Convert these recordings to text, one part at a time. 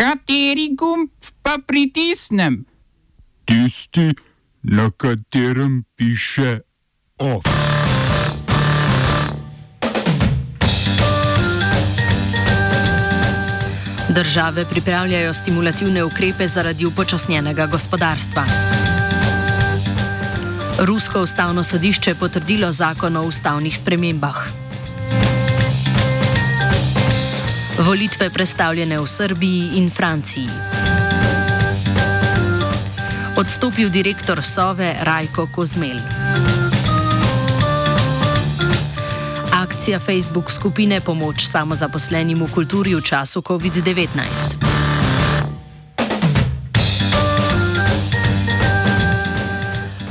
Kateri gumb pa pritisnem? Tisti, na katerem piše OF. Države pripravljajo stimulativne ukrepe zaradi upočasnjenega gospodarstva. Rusko ustavno sodišče potrdilo zakon o ustavnih spremembah. Volitve predstavljene v Srbiji in Franciji. Odstopil direktor Sove Rajko Kozmel. Akcija Facebook skupine Pomoč samozaposlenim v kulturi v času COVID-19.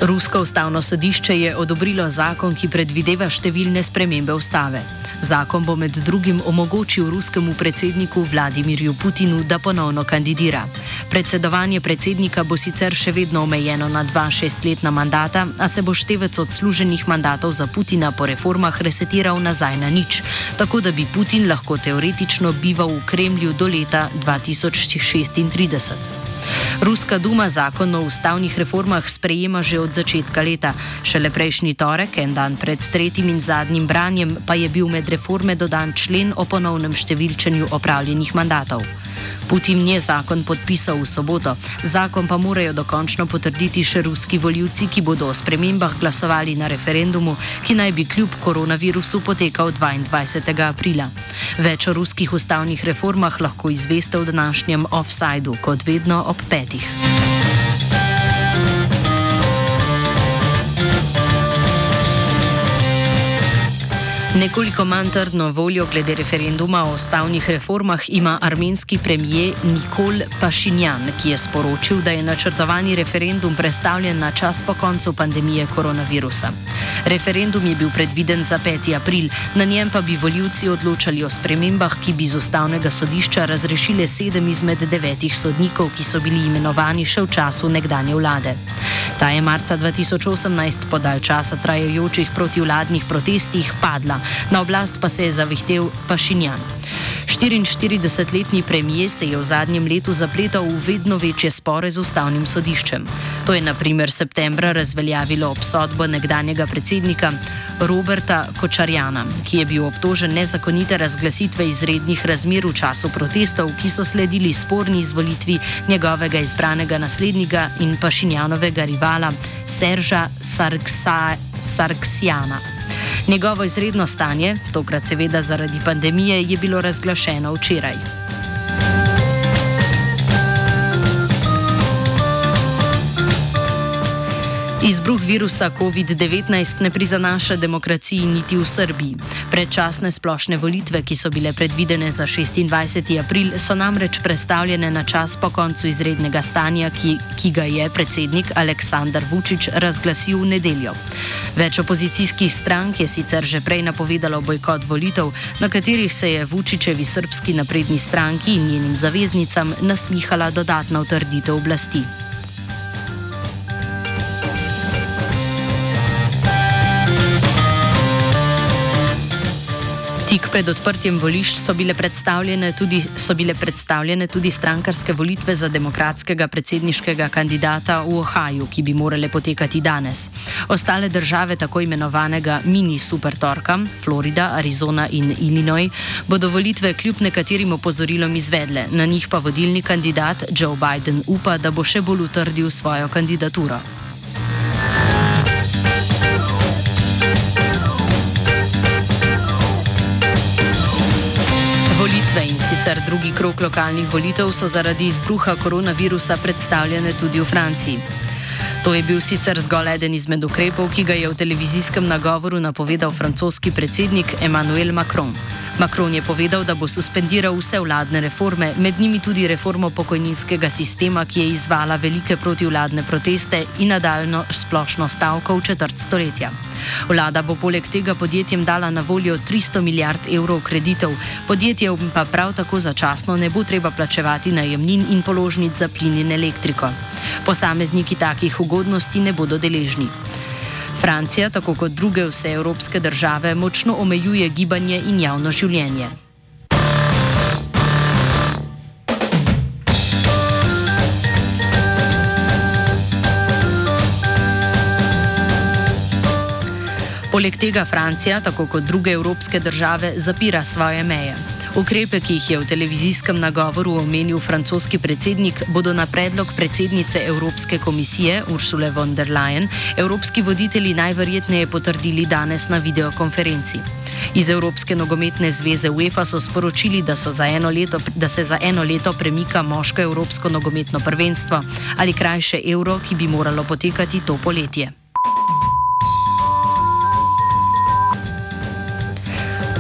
Rusko ustavno sodišče je odobrilo zakon, ki predvideva številne spremembe ustave. Zakon bo med drugim omogočil ruskemu predsedniku Vladimirju Putinu, da ponovno kandidira. Predsedovanje predsednika bo sicer še vedno omejeno na dva šestletna mandata, a se bo števec odsluženih mandatov za Putina po reformah resetiral nazaj na nič, tako da bi Putin lahko teoretično bival v Kremlju do leta 2036. Ruska duma zakon o ustavnih reformah sprejema že od začetka leta. Šele prejšnji torek, en dan pred tretjim in zadnjim branjem, pa je bil med reforme dodan člen o ponovnem številčenju opravljenih mandatov. Putin je zakon podpisal v soboto, zakon pa morajo dokončno potrditi še ruski voljivci, ki bodo o spremembah glasovali na referendumu, ki naj bi kljub koronavirusu potekal 22. aprila. Več o ruskih ustavnih reformah lahko izveste v današnjem offsajdu, kot vedno ob petih. Nekoliko manj trdno voljo glede referenduma o ustavnih reformah ima armenski premijer Nikol Pašinjan, ki je sporočil, da je načrtovani referendum predstavljen na čas po koncu pandemije koronavirusa. Referendum je bil predviden za 5. april, na njem pa bi voljivci odločali o spremembah, ki bi z ustavnega sodišča razrešile sedem izmed devetih sodnikov, ki so bili imenovani še v času nekdanje vlade. Ta je marca 2018 po dalj časa trajajočih protivladnih protestih padla na oblast pa se je zavihtel Pašinjan. 44-letni premijer se je v zadnjem letu zapletal v vedno večje spore z ustavnim sodiščem. To je naprimer septembra razveljavilo obsodbo nekdanjega predsednika Roberta Kočarjana, ki je bil obtožen nezakonite razglasitve izrednih razmer v času protestov, ki so sledili sporni izvolitvi njegovega izbranega naslednika in Pašinjanovega rivala Serža Sarksjana. Njegovo izredno stanje, tokrat seveda zaradi pandemije, je bilo razglašeno včeraj. Izbruh virusa COVID-19 ne prizanaša demokraciji niti v Srbiji. Predčasne splošne volitve, ki so bile predvidene za 26. april, so namreč predstavljene na čas po koncu izrednega stanja, ki, ki ga je predsednik Aleksandar Vučić razglasil v nedeljo. Več opozicijskih strank je sicer že prej napovedalo bojkot volitev, na katerih se je Vučićevi srpski napredni stranki in njenim zaveznicam nasmihala dodatna utrditev oblasti. Tik pred odprtjem volišč so bile predstavljene tudi, so bile predstavljene tudi strankarske volitve za demokratskega predsedniškega kandidata v Ohaju, ki bi morale potekati danes. Ostale države tako imenovanega mini supertorka, Florida, Arizona in Illinois, bodo volitve kljub nekaterim opozorilom izvedle, na njih pa vodilni kandidat Joe Biden upa, da bo še bolj utrdil svojo kandidaturo. Sicer drugi krok lokalnih volitev so zaradi izbruha koronavirusa predstavljene tudi v Franciji. To je bil sicer zgolj eden izmed ukrepov, ki ga je v televizijskem nagovoru napovedal francoski predsednik Emmanuel Macron. Macron je povedal, da bo suspendiral vse vladne reforme, med njimi tudi reformo pokojninskega sistema, ki je izvala velike protivladne proteste in nadaljno splošno stavko v četrt stoletja. Vlada bo poleg tega podjetjem dala na voljo 300 milijard evrov kreditov, podjetjem pa prav tako začasno ne bo treba plačevati najemnin in položnic za plin in elektriko. Posamezniki takih ugodnosti ne bodo deležni. Francija, tako kot druge vse evropske države, močno omejuje gibanje in javno življenje. Poleg tega Francija, tako kot druge evropske države, zapira svoje meje. Ukrepe, ki jih je v televizijskem nagovoru omenil francoski predsednik, bodo na predlog predsednice Evropske komisije Ursule von der Leyen evropski voditelji najverjetneje potrdili danes na videokonferenci. Iz Evropske nogometne zveze UEFA so sporočili, da, so leto, da se za eno leto premika moško Evropsko nogometno prvenstvo ali krajše Euro, ki bi moralo potekati to poletje.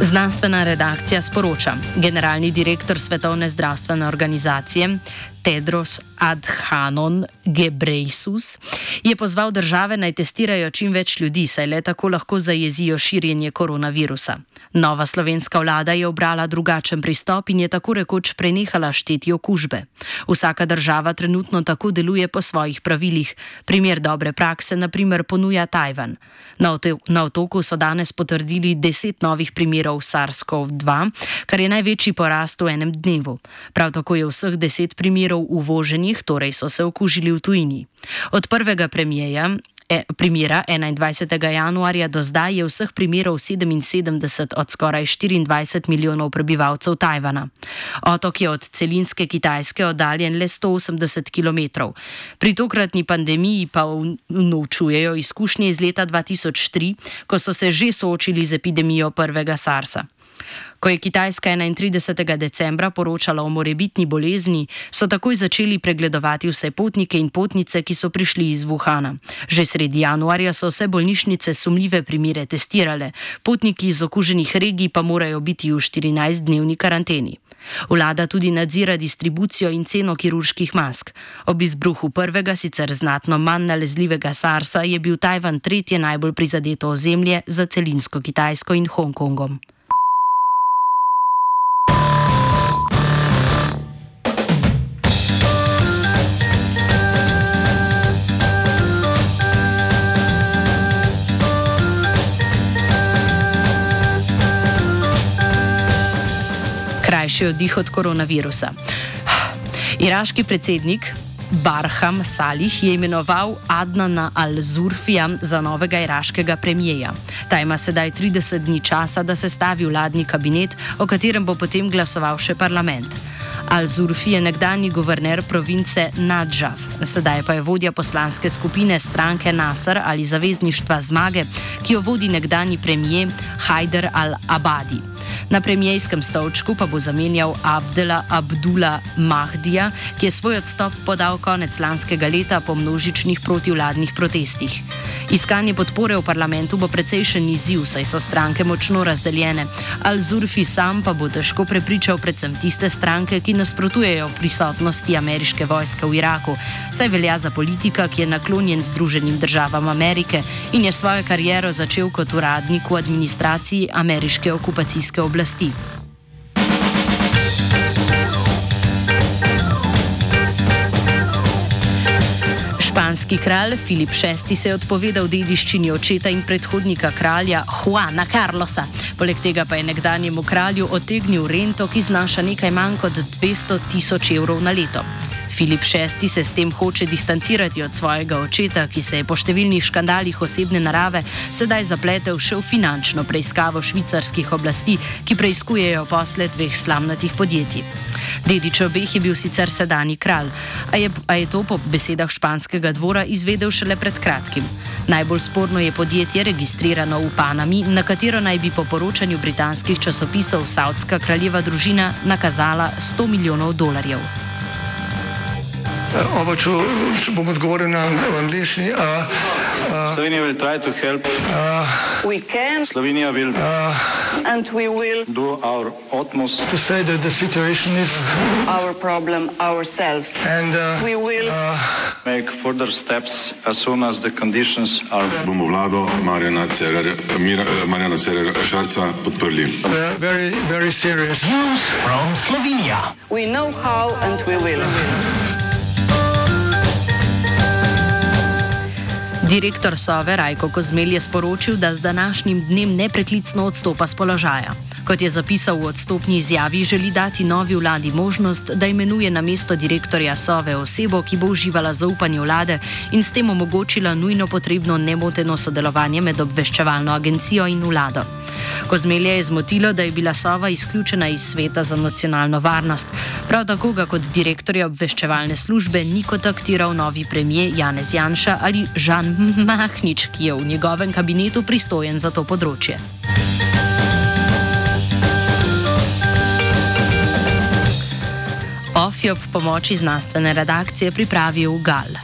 Znanstvena redakcija sporoča, generalni direktor Svetovne zdravstvene organizacije Tedros Adhanom Gebreisus je pozval države naj testirajo čim več ljudi, saj le tako lahko zajezijo širjenje koronavirusa. Nova slovenska vlada je obrala drugačen pristop in je tako rekoč prenehala šteti okužbe. Vsaka država trenutno tako deluje po svojih pravilih. Primer dobre prakse naprimer ponuja Tajvan. Na otoku so danes potrdili deset novih primerov SARS-CoV-2, kar je največji porast v enem dnevu. Prav tako je vseh deset primerov uvoženih, torej so se okužili v tujini. Od prvega premijeja e, primera 21. januarja do zdaj je vseh primerov 77 od skoraj 24 milijonov prebivalcev Tajvana. Otok je od celinske Kitajske oddaljen le 180 km. Pri tokratni pandemiji pa unovčujejo izkušnje iz leta 2003, ko so se že soočili z epidemijo prvega SARS-a. Ko je Kitajska 31. decembra poročala o morebitni bolezni, so takoj začeli pregledovati vse potnike in potnice, ki so prišli iz Wuhana. Že sredi januarja so vse bolnišnice sumljive primere testirale, potniki iz okuženih regij pa morajo biti v 14-dnevni karanteni. Vlada tudi nadzira distribucijo in ceno kirurških mask. Ob izbruhu prvega, sicer znatno manj nalezljivega SARS-a, je bil Tajvan tretje najbolj prizadeto ozemlje za celinsko Kitajsko in Hongkongom. Krajši oddih od koronavirusa. Iraški predsednik Barham Salih je imenoval Adnana al-Zurfija za novega iraškega premijeja. Ta ima sedaj 30 dni časa, da se stavi vladni kabinet, o katerem bo potem glasoval še parlament. Al-Zurfi je nekdani guverner province Nadžav, sedaj pa je vodja poslanske skupine stranke Nasr ali zavezništva zmage, ki jo vodi nekdani premijer Hajder al-Abadi. Na premijskem stolčku pa bo zamenjal Abdela Abdula Mahdija, ki je svoj odstop podal konec lanskega leta po množičnih protivladnih protestih. Iskanje podpore v parlamentu bo precejšen izziv, saj so stranke močno razdeljene. Al-Zurfi sam pa bo težko prepričal predvsem tiste stranke, ki nasprotujejo prisotnosti ameriške vojske v Iraku, saj velja za politika, ki je naklonjen Združenim državam Amerike in je svojo kariero začel kot uradnik v administraciji ameriške okupacijske oblasti. Španski kralj Filip VI se je odpovedal dediščini očeta in predhodnika kralja Juana Carlosa. Poleg tega pa je nekdanjemu kralju otegnil rento, ki znaša nekaj manj kot 200 tisoč evrov na leto. Filip VI se s tem hoče distancirati od svojega očeta, ki se je po številnih škandalih osebne narave sedaj zapletel še v finančno preiskavo švicarskih oblasti, ki preiskujejo posle dveh slamnatih podjetij. Dedič obeh je bil sicer sedajni kralj, a je, a je to po besedah španskega dvora izvedel šele pred kratkim. Najbolj sporno je podjetje registrirano v Panami, na katero naj bi po poročanju britanskih časopisov Saudska kraljeva družina nakazala 100 milijonov dolarjev. Oba, če, če bom odgovoril na angliški. Slovenija bo poskušala pomagati. Slovenija bo naredila naš utmost, da bo rekla, da je situacija naš problem, naše. In bomo naredili nadaljnje korake, as soon as the conditions are. Bomo vlado Marjana Cererera Šarca podprli. Very, very serious. News from Slovenija. We know how and we will. Direktor Sove Rajko Kozmelj je sporočil, da z današnjim dnem nepreklicno odstopa z položaja. Kot je zapisal v odstopni izjavi, želi dati novi vladi možnost, da imenuje na mesto direktorja Sove osebo, ki bo uživala zaupanje vlade in s tem omogočila nujno potrebno nemoteno sodelovanje med obveščevalno agencijo in vlado. Kozmelje je zmotilo, da je bila Sova izključena iz sveta za nacionalno varnost. Prav tako ga kot direktorja obveščevalne službe ni kontaktiral novi premijer Janez Janša ali Žan Mahnič, ki je v njegovem kabinetu pristojen za to področje. Ofjob pomoči znanstvene redakcije pripravil Gal.